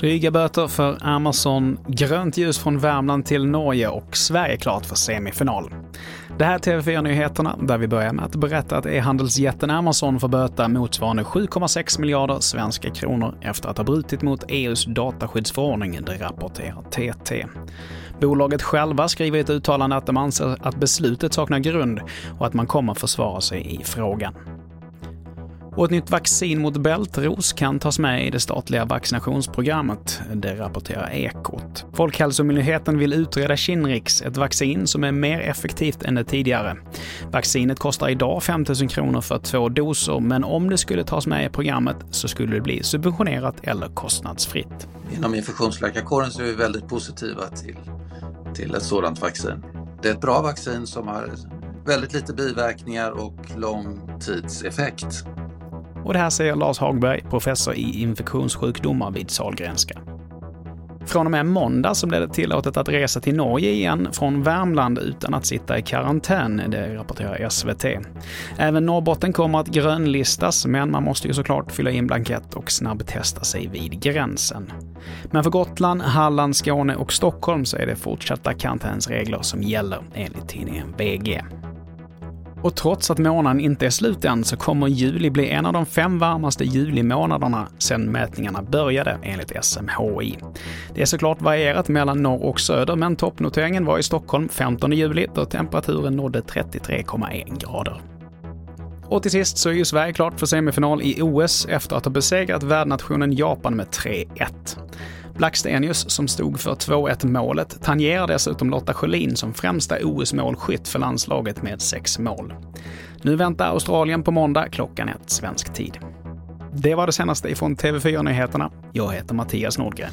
Dryga böter för Amazon, grönt ljus från Värmland till Norge och Sverige klart för semifinal. Det här är TV4-nyheterna där vi börjar med att berätta att e-handelsjätten Amazon får böta motsvarande 7,6 miljarder svenska kronor efter att ha brutit mot EUs dataskyddsförordning, det rapporterar TT. Bolaget själva skriver i ett uttalande att de anser att beslutet saknar grund och att man kommer försvara sig i frågan. Och ett nytt vaccin mot bältros kan tas med i det statliga vaccinationsprogrammet. Det rapporterar Ekot. Folkhälsomyndigheten vill utreda Kinrix, ett vaccin som är mer effektivt än det tidigare. Vaccinet kostar idag 5 000 kronor för två doser, men om det skulle tas med i programmet så skulle det bli subventionerat eller kostnadsfritt. Inom infektionsläkarkåren så är vi väldigt positiva till, till ett sådant vaccin. Det är ett bra vaccin som har väldigt lite biverkningar och långtidseffekt. Och det här säger Lars Hagberg, professor i infektionssjukdomar vid Sahlgrenska. Från och med måndag så blir det tillåtet att resa till Norge igen från Värmland utan att sitta i karantän, det rapporterar SVT. Även Norrbotten kommer att grönlistas, men man måste ju såklart fylla in blankett och snabbtesta sig vid gränsen. Men för Gotland, Halland, Skåne och Stockholm så är det fortsatta karantänsregler som gäller, enligt tidningen VG. Och trots att månaden inte är slut än så kommer juli bli en av de fem varmaste julimånaderna sedan mätningarna började, enligt SMHI. Det är såklart varierat mellan norr och söder, men toppnoteringen var i Stockholm 15 juli då temperaturen nådde 33,1 grader. Och till sist så är ju Sverige klart för semifinal i OS efter att ha besegrat värdnationen Japan med 3-1. Blackstenius, som stod för 2-1 målet, tangerar dessutom Lotta Schelin som främsta OS-målskytt för landslaget med sex mål. Nu väntar Australien på måndag klockan ett svensk tid. Det var det senaste ifrån TV4 Nyheterna. Jag heter Mattias Nordgren.